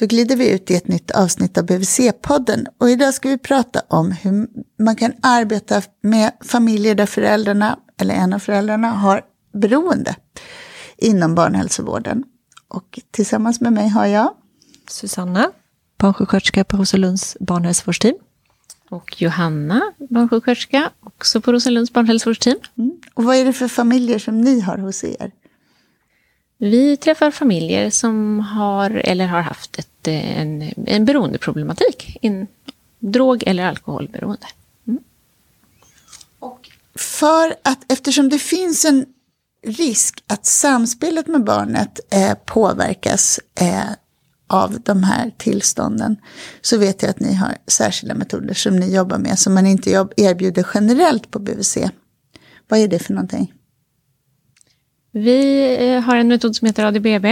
Då glider vi ut i ett nytt avsnitt av BVC-podden och idag ska vi prata om hur man kan arbeta med familjer där föräldrarna, eller en av föräldrarna, har beroende inom barnhälsovården. Och tillsammans med mig har jag Susanna, barnsjuksköterska på Rosalunds barnhälsovårdsteam. Och Johanna, barnsjuksköterska, också på Rosalunds barnhälsovårdsteam. Mm. Och vad är det för familjer som ni har hos er? Vi träffar familjer som har eller har haft ett, en, en beroendeproblematik. En drog eller alkoholberoende. Mm. Och för att eftersom det finns en risk att samspelet med barnet eh, påverkas eh, av de här tillstånden så vet jag att ni har särskilda metoder som ni jobbar med som man inte erbjuder generellt på BVC. Vad är det för någonting? Vi eh, har en metod som heter ADBB.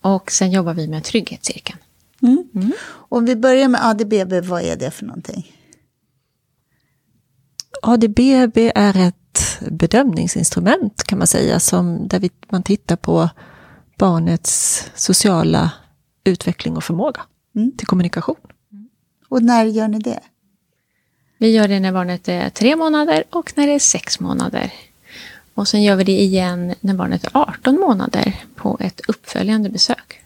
Och sen jobbar vi med trygghetscirkeln. Mm. Mm. Om vi börjar med ADBB, vad är det för någonting? ADBB är ett bedömningsinstrument kan man säga, som, där vi, man tittar på barnets sociala utveckling och förmåga mm. till kommunikation. Och när gör ni det? Vi gör det när barnet är tre månader och när det är sex månader. Och sen gör vi det igen när barnet är 18 månader på ett uppföljande besök.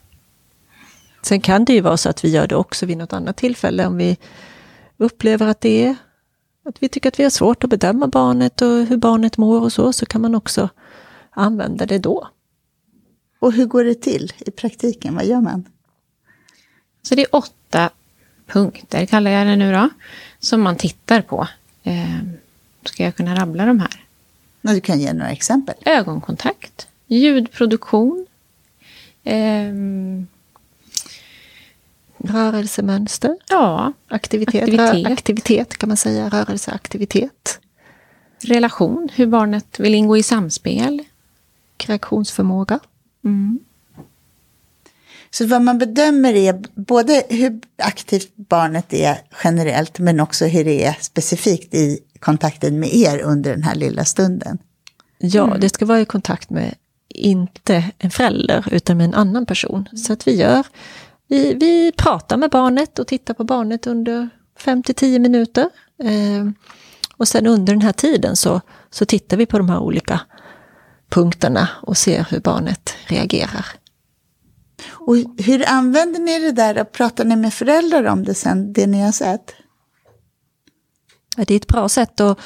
Sen kan det ju vara så att vi gör det också vid något annat tillfälle om vi upplever att det är att vi tycker att vi har svårt att bedöma barnet och hur barnet mår och så, så kan man också använda det då. Och hur går det till i praktiken? Vad gör man? Så det är åtta punkter, kallar jag det nu då, som man tittar på. Eh, ska jag kunna rabbla de här? Du kan ge några exempel. Ögonkontakt, ljudproduktion, eh, Rörelsemönster? Ja. Aktivitet, aktivitet. aktivitet kan man säga, rörelseaktivitet. Relation, hur barnet vill ingå i samspel. Reaktionsförmåga. Mm. Så vad man bedömer är både hur aktivt barnet är generellt men också hur det är specifikt i kontakten med er under den här lilla stunden. Ja, mm. det ska vara i kontakt med inte en förälder utan med en annan person. Så att vi gör, vi, vi pratar med barnet och tittar på barnet under 5 till 10 minuter. Eh, och sen under den här tiden så, så tittar vi på de här olika punkterna och ser hur barnet reagerar. Och hur använder ni det där? Pratar ni med föräldrar om det sen, det ni har sett? Det är ett bra sätt att,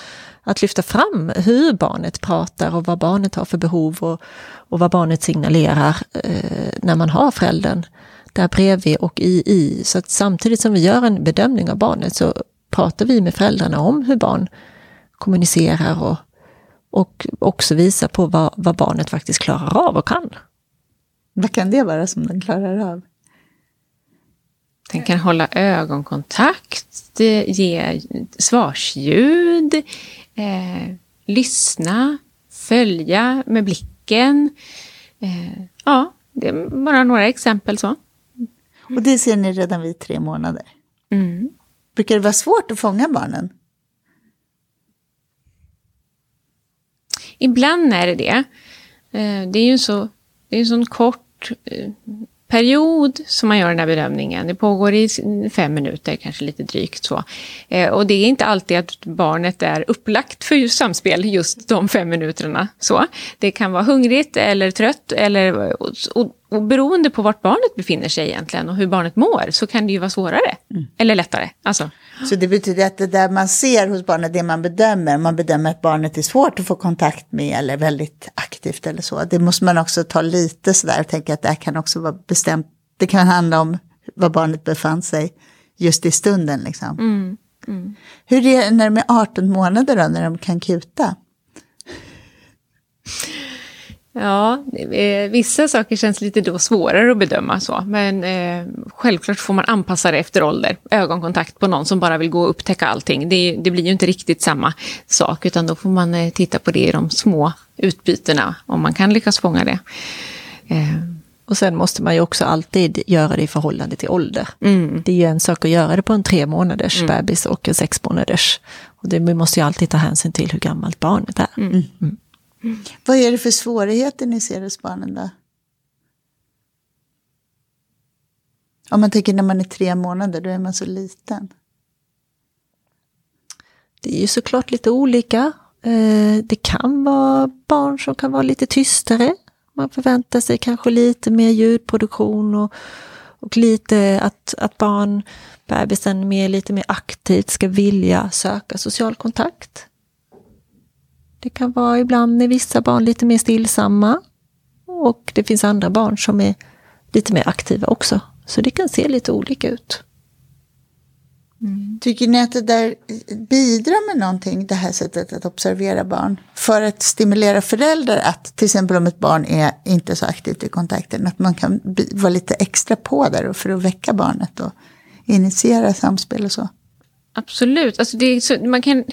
att lyfta fram hur barnet pratar och vad barnet har för behov och, och vad barnet signalerar eh, när man har föräldern där bredvid och i, i. Så att samtidigt som vi gör en bedömning av barnet så pratar vi med föräldrarna om hur barn kommunicerar och, och också visar på vad, vad barnet faktiskt klarar av och kan. Vad kan det vara som den klarar av? Den kan hålla ögonkontakt, ge svarsljud, eh, lyssna, följa med blicken. Eh, ja, det är bara några exempel så. Och det ser ni redan vid tre månader? Mm. Brukar det vara svårt att fånga barnen? Ibland är det det. Eh, det är ju så, det är en sån kort eh, period som man gör den här bedömningen. Det pågår i fem minuter, kanske lite drygt så. Eh, och det är inte alltid att barnet är upplagt för samspel just de fem minuterna. Så. Det kan vara hungrigt eller trött eller, och, och, och beroende på vart barnet befinner sig egentligen och hur barnet mår så kan det ju vara svårare mm. eller lättare. Alltså. Så det betyder att det där man ser hos barnet, det man bedömer, man bedömer att barnet är svårt att få kontakt med eller väldigt aktivt eller så. Det måste man också ta lite sådär och tänka att det här kan också vara bestämt. Det kan handla om var barnet befann sig just i stunden liksom. Mm. Mm. Hur är det när de är 18 månader då, när de kan kuta? Ja, eh, vissa saker känns lite då svårare att bedöma så. Men eh, självklart får man anpassa det efter ålder. Ögonkontakt på någon som bara vill gå och upptäcka allting. Det, det blir ju inte riktigt samma sak. Utan då får man eh, titta på det i de små utbytena. Om man kan lyckas fånga det. Eh. Och sen måste man ju också alltid göra det i förhållande till ålder. Mm. Det är ju en sak att göra det på en tre månaders mm. bebis och en sex månaders. Och det, vi måste ju alltid ta hänsyn till hur gammalt barnet är. Mm. mm. Vad är det för svårigheter ni ser hos barnen då? Om man tänker när man är tre månader, då är man så liten. Det är ju såklart lite olika. Eh, det kan vara barn som kan vara lite tystare. Man förväntar sig kanske lite mer ljudproduktion och, och lite att, att barn, bebisen, mer, lite mer aktivt ska vilja söka social kontakt. Det kan vara ibland är vissa barn lite mer stillsamma och det finns andra barn som är lite mer aktiva också. Så det kan se lite olika ut. Mm. Tycker ni att det där bidrar med någonting, det här sättet att observera barn? För att stimulera föräldrar att, till exempel om ett barn är inte så aktivt i kontakten, att man kan vara lite extra på där för att väcka barnet och initiera samspel och så? Absolut. Alltså det så, man kan,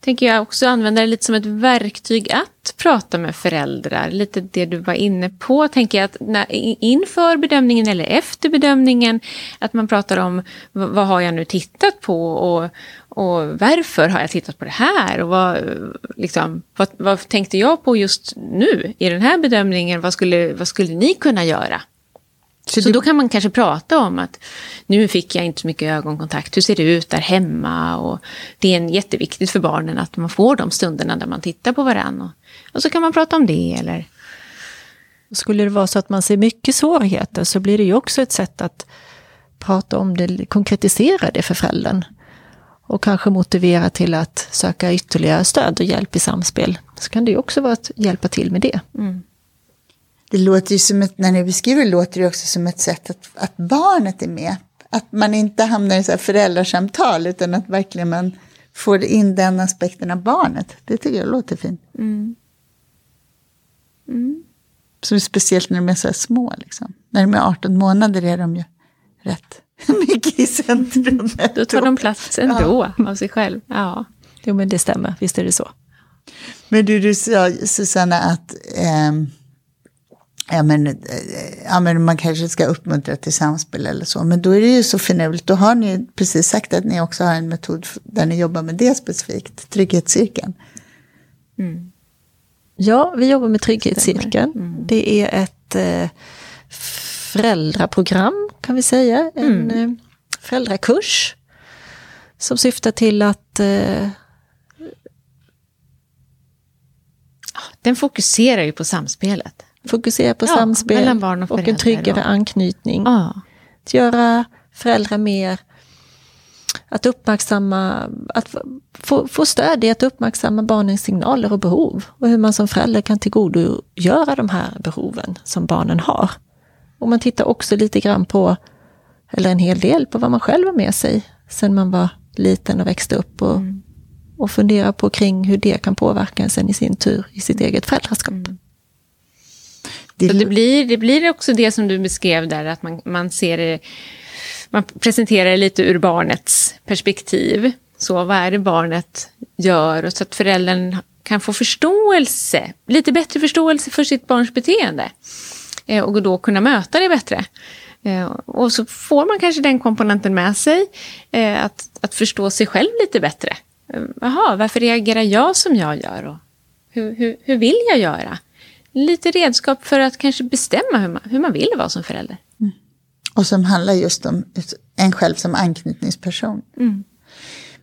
tänker jag, också använda det lite som ett verktyg att prata med föräldrar. Lite det du var inne på, tänker jag, att när, inför bedömningen eller efter bedömningen, att man pratar om vad har jag nu tittat på och, och varför har jag tittat på det här? Och vad, liksom, vad, vad tänkte jag på just nu i den här bedömningen? Vad skulle, vad skulle ni kunna göra? Så, så då kan man kanske prata om att nu fick jag inte så mycket ögonkontakt, hur ser det ut där hemma? Och det är en jätteviktigt för barnen att man får de stunderna där man tittar på varandra. Och, och så kan man prata om det. Eller... Skulle det vara så att man ser mycket svårigheter så blir det ju också ett sätt att prata om det, konkretisera det för föräldern. Och kanske motivera till att söka ytterligare stöd och hjälp i samspel. Så kan det ju också vara att hjälpa till med det. Mm det låter ju som ett, när ni beskriver det låter det också som ett sätt att, att barnet är med. Att man inte hamnar i så här föräldrasamtal utan att verkligen man får in den aspekten av barnet. Det tycker jag låter fint. Mm. Mm. Så speciellt när de är så här små. Liksom. När de är 18 månader är de ju rätt mycket i centrum. Då tar de plats ändå ja. av sig själv. Ja. Jo men det stämmer, visst är det så. Men du, du sa Susanna att eh, ja men, eh, ja men man kanske ska uppmuntra till samspel eller så. Men då är det ju så finurligt, då har ni precis sagt att ni också har en metod där ni jobbar med det specifikt, trygghetscirkeln. Mm. Ja, vi jobbar med trygghetscirkeln. Mm. Det är ett eh, föräldraprogram kan vi säga, en mm. eh, föräldrakurs som syftar till att eh, Den fokuserar ju på samspelet. Fokusera på ja, samspel och, och, en tryggare och... anknytning. Ja. Att göra föräldrar mer att uppmärksamma, att få, få stöd i att uppmärksamma barnens signaler och behov och hur man som förälder kan tillgodogöra de här behoven som barnen har. Och man tittar också lite grann på, eller en hel del på vad man själv har med sig sen man var liten och växte upp och, mm. och funderar på kring hur det kan påverka en sen i sin tur i sitt eget föräldraskap. Mm. Det, det, blir, det blir också det som du beskrev där, att man, man ser det, man presenterar det lite ur barnets perspektiv. Så vad är det barnet gör? Och så att föräldern kan få förståelse, lite bättre förståelse för sitt barns beteende. Eh, och då kunna möta det bättre. Eh, och så får man kanske den komponenten med sig, eh, att, att förstå sig själv lite bättre. Jaha, varför reagerar jag som jag gör? Och hur, hur, hur vill jag göra? Lite redskap för att kanske bestämma hur man, hur man vill vara som förälder. Mm. Och som handlar just om en själv som anknytningsperson. Mm.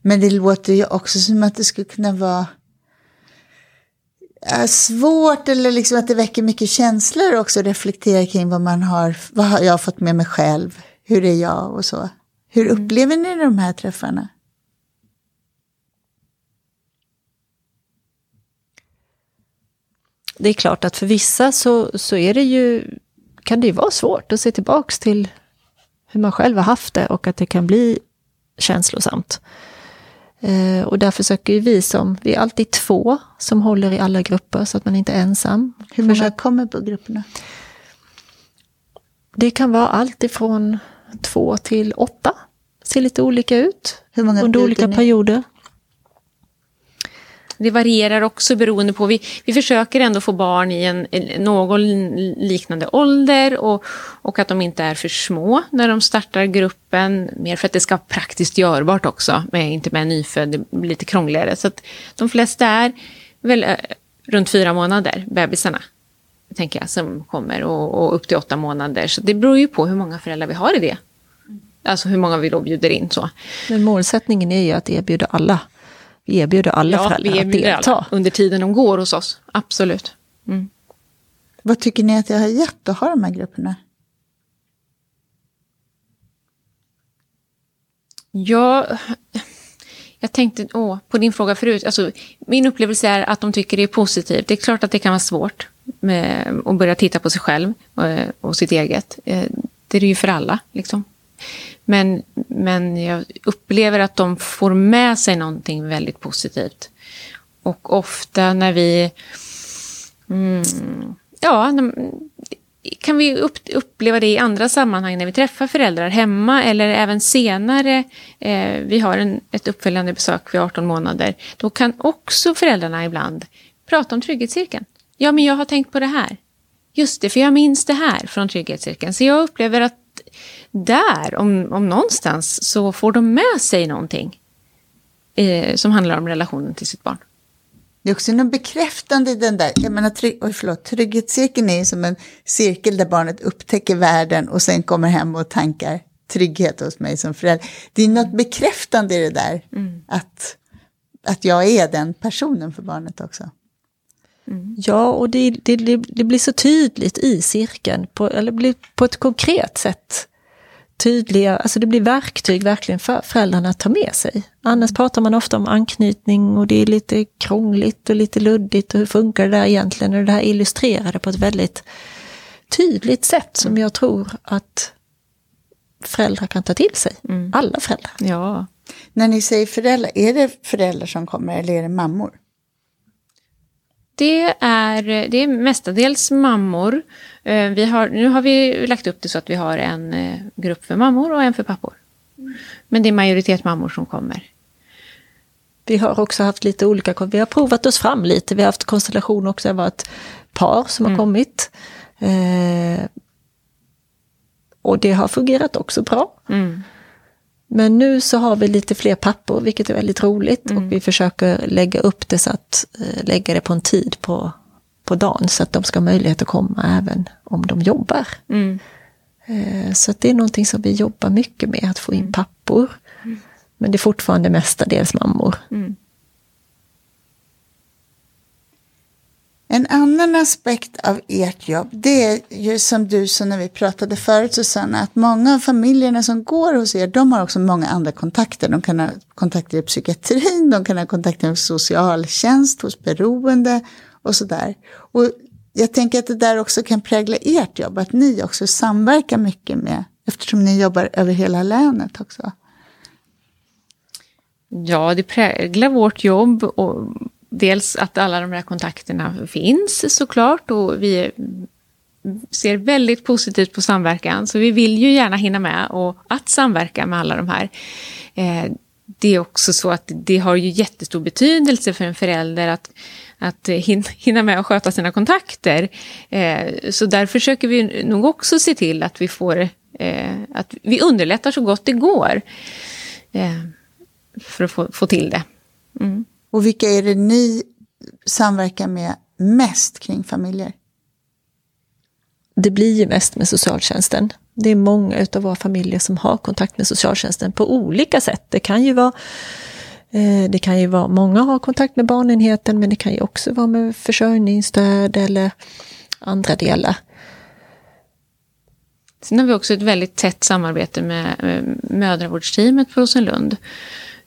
Men det låter ju också som att det skulle kunna vara svårt eller liksom att det väcker mycket känslor också. Reflektera kring vad man har, vad har jag fått med mig själv, hur är jag och så. Hur mm. upplever ni de här träffarna? Det är klart att för vissa så, så är det ju, kan det ju vara svårt att se tillbaks till hur man själv har haft det och att det kan bli känslosamt. Eh, och där försöker vi som, vi är alltid två som håller i alla grupper så att man inte är ensam. Hur många Försök... kommer på grupperna? Det kan vara allt ifrån två till åtta. Ser lite olika ut. Under olika perioder. Det varierar också beroende på, vi, vi försöker ändå få barn i en, en någon liknande ålder och, och att de inte är för små när de startar gruppen. Mer för att det ska vara praktiskt görbart också, med, inte med en nyfödd, det blir lite krångligare. Så att de flesta är väl eh, runt fyra månader, bebisarna tänker jag, som kommer och, och, upp till åtta månader. Så det beror ju på hur många föräldrar vi har i det Alltså hur många vi då bjuder in. så. Men målsättningen är ju att erbjuda alla. Vi erbjuder alla ja, föräldrar vi erbjuder att delta. Alla under tiden de går hos oss. Absolut. Mm. Vad tycker ni att det har gett att ha de här grupperna? Ja, jag tänkte åh, på din fråga förut. Alltså, min upplevelse är att de tycker det är positivt. Det är klart att det kan vara svårt med att börja titta på sig själv eh, och sitt eget. Eh, det är det ju för alla. Liksom. Men, men jag upplever att de får med sig någonting väldigt positivt. Och ofta när vi... Mm, ja, kan vi uppleva det i andra sammanhang när vi träffar föräldrar hemma eller även senare. Eh, vi har en, ett uppföljande besök vid 18 månader. Då kan också föräldrarna ibland prata om trygghetscirkeln. Ja, men jag har tänkt på det här. Just det, för jag minns det här från trygghetscirkeln. Så jag upplever att där, om, om någonstans, så får de med sig någonting eh, som handlar om relationen till sitt barn. Det är också något bekräftande i den där, jag menar, trygg, oj, förlåt, trygghetscirkeln är som en cirkel där barnet upptäcker världen och sen kommer hem och tankar trygghet hos mig som förälder. Det är något bekräftande i det där, mm. att, att jag är den personen för barnet också. Mm. Ja, och det, det, det, blir så tydligt i cirkeln, på, eller blir på ett konkret sätt tydliga, alltså det blir verktyg verkligen för föräldrarna att ta med sig. Annars pratar man ofta om anknytning och det är lite krångligt och lite luddigt och hur funkar det där egentligen? Och det här illustrerar det på ett väldigt tydligt sätt som jag tror att föräldrar kan ta till sig. Mm. Alla föräldrar. Ja. När ni säger föräldrar, är det föräldrar som kommer eller är det mammor? Det är, det är mestadels mammor. Eh, vi har, nu har vi lagt upp det så att vi har en eh, grupp för mammor och en för pappor. Men det är majoritet mammor som kommer. Vi har också haft lite olika, vi har provat oss fram lite. Vi har haft konstellation också, det var ett par som mm. har kommit. Eh, och det har fungerat också bra. Mm. Men nu så har vi lite fler pappor, vilket är väldigt roligt. Mm. Och vi försöker lägga upp det så att eh, lägga det på en tid på, på dagen. Så att de ska ha möjlighet att komma även om de jobbar. Mm. Eh, så det är någonting som vi jobbar mycket med, att få in mm. pappor. Mm. Men det är fortfarande mestadels mammor. Mm. En annan aspekt av ert jobb, det är ju som du sa när vi pratade förut Susanna, att många av familjerna som går hos er, de har också många andra kontakter. De kan ha kontakter i psykiatrin, de kan ha kontakter med socialtjänst, hos beroende och sådär. Och jag tänker att det där också kan prägla ert jobb, att ni också samverkar mycket med, eftersom ni jobbar över hela länet också. Ja, det präglar vårt jobb och dels att alla de här kontakterna finns såklart och vi ser väldigt positivt på samverkan. Så vi vill ju gärna hinna med och att samverka med alla de här. Eh, det är också så att det har ju jättestor betydelse för en förälder att, att hinna med att sköta sina kontakter. Eh, så där försöker vi nog också se till att vi får eh, att vi underlättar så gott det går för att få, få till det. Mm. Och vilka är det ni samverkar med mest kring familjer? Det blir ju mest med socialtjänsten. Det är många av våra familjer som har kontakt med socialtjänsten på olika sätt. Det kan ju vara eh, det kan ju vara, många har kontakt med barnenheten men det kan ju också vara med försörjningsstöd eller andra delar. Sen har vi också ett väldigt tätt samarbete med mödravårdsteamet på Rosenlund.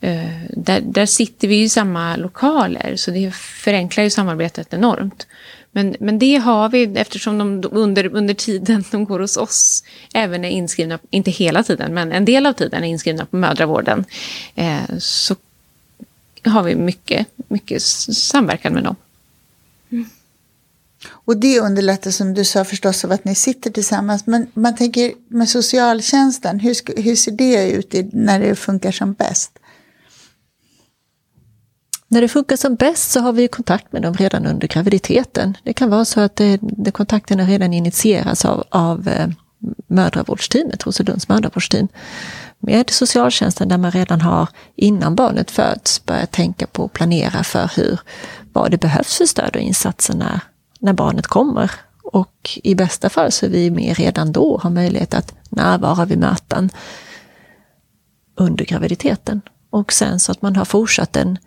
Eh, där, där sitter vi i samma lokaler så det förenklar ju samarbetet enormt. Men, men det har vi eftersom de under, under tiden de går hos oss även är inskrivna, inte hela tiden, men en del av tiden är inskrivna på mödravården. Eh, så har vi mycket, mycket samverkan med dem. Mm. Och det underlättar som du sa förstås av att ni sitter tillsammans. Men man tänker med socialtjänsten, hur, hur ser det ut i, när det funkar som bäst? När det funkar som bäst så har vi kontakt med dem redan under graviditeten. Det kan vara så att eh, det, det kontakterna redan initieras av, av eh, mödravårdsteamet, Roselunds mödravårdsteam. Med socialtjänsten där man redan har, innan barnet föds, börjat tänka på och planera för hur, vad det behövs för stöd och insatser när, när barnet kommer. Och i bästa fall så är vi med redan då, har möjlighet att närvara vid möten under graviditeten. Och sen så att man har fortsatt en,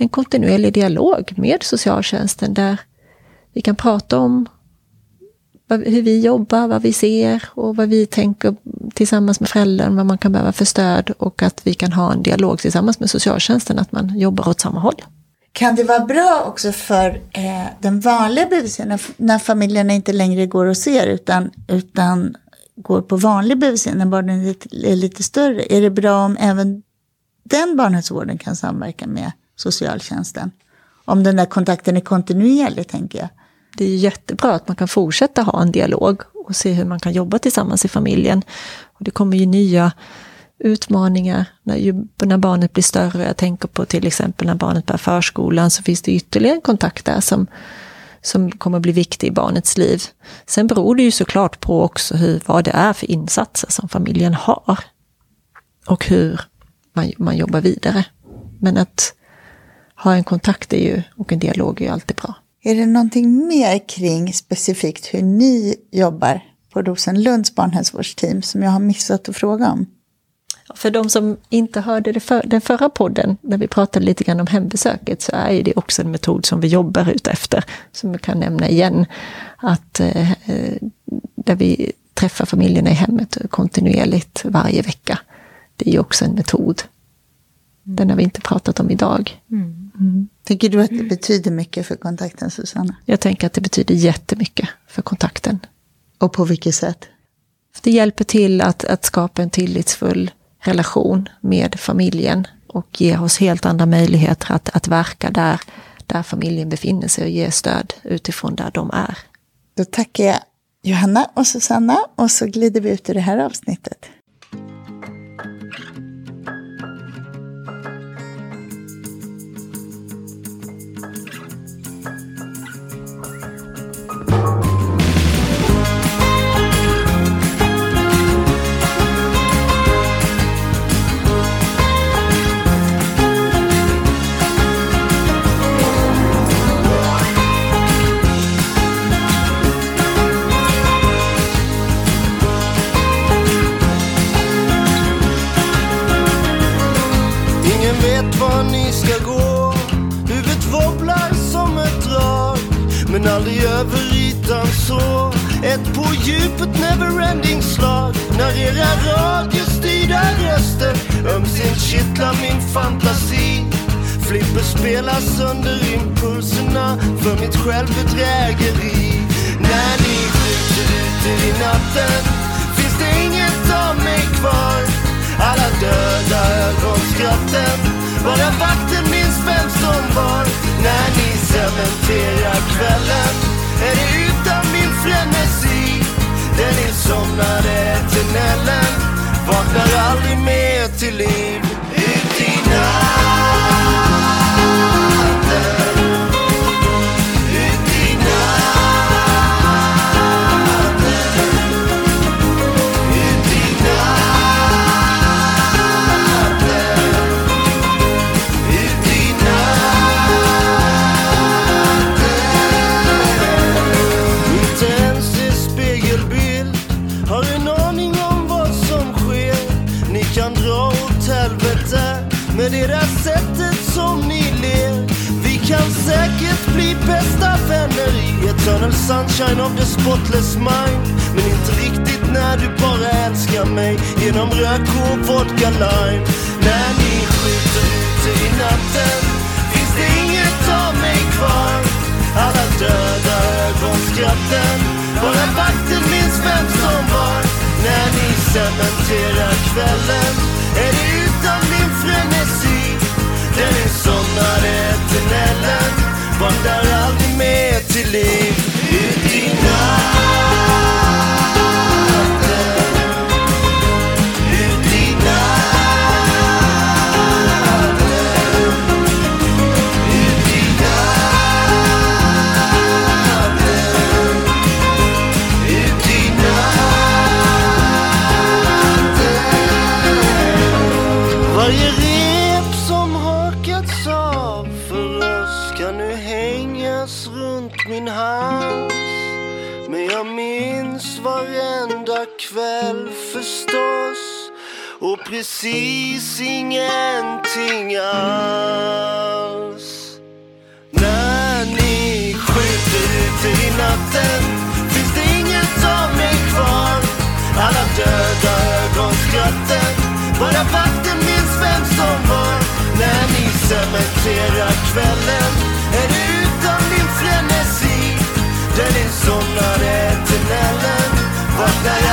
en kontinuerlig dialog med socialtjänsten där vi kan prata om hur vi jobbar, vad vi ser och vad vi tänker tillsammans med föräldern, vad man kan behöva för stöd och att vi kan ha en dialog tillsammans med socialtjänsten, att man jobbar åt samma håll. Kan det vara bra också för eh, den vanliga BVC, när, när familjerna inte längre går och ser utan, utan går på vanlig BVC när barnen är lite, är lite större? Är det bra om även den barnhälsovården kan samverka med socialtjänsten? Om den där kontakten är kontinuerlig, tänker jag. Det är jättebra att man kan fortsätta ha en dialog och se hur man kan jobba tillsammans i familjen. Och det kommer ju nya utmaningar när, ju, när barnet blir större. Jag tänker på till exempel när barnet börjar förskolan så finns det ytterligare en kontakt där som, som kommer bli viktig i barnets liv. Sen beror det ju såklart på också hur, vad det är för insatser som familjen har. Och hur man, man jobbar vidare. Men att ha en kontakt är ju, och en dialog är ju alltid bra. Är det någonting mer kring specifikt hur ni jobbar på Rosenlunds barnhälsovårdsteam som jag har missat att fråga om? För de som inte hörde för, den förra podden, när vi pratade lite grann om hembesöket, så är det också en metod som vi jobbar utefter. Som jag kan nämna igen, att eh, där vi träffar familjerna i hemmet kontinuerligt varje vecka. Det är ju också en metod. Den har vi inte pratat om idag. Mm. Mm. Tänker du att det betyder mycket för kontakten, Susanna? Jag tänker att det betyder jättemycket för kontakten. Och på vilket sätt? Det hjälper till att, att skapa en tillitsfull relation med familjen och ger oss helt andra möjligheter att, att verka där, där familjen befinner sig och ge stöd utifrån där de är. Då tackar jag Johanna och Susanna och så glider vi ut i det här avsnittet. radiostyrda röster. Ömsint kittlar min fantasi. Flipper spelas under impulserna för mitt självbedrägeri. När ni skjuter ut i natten finns det inget av mig kvar. Alla döda ögonskratten, bara vakten minns vem som var. När ni cementerar kvällen är det utan min frenesi. Den insomnade tunneln vaknar aldrig mer till liv. Ut i natt. Kvällen. Är det utan min frenesi? Den insomnade tunneln vandrar aldrig mer till liv. Precis ingenting alls. När ni skjuter ut i natten finns det inget av mig kvar. Alla döda ögonskratten, bara vakten minns vem som var. När ni cementerar kvällen är det utan min frenesi. Där ni somnade eternellen. vaknar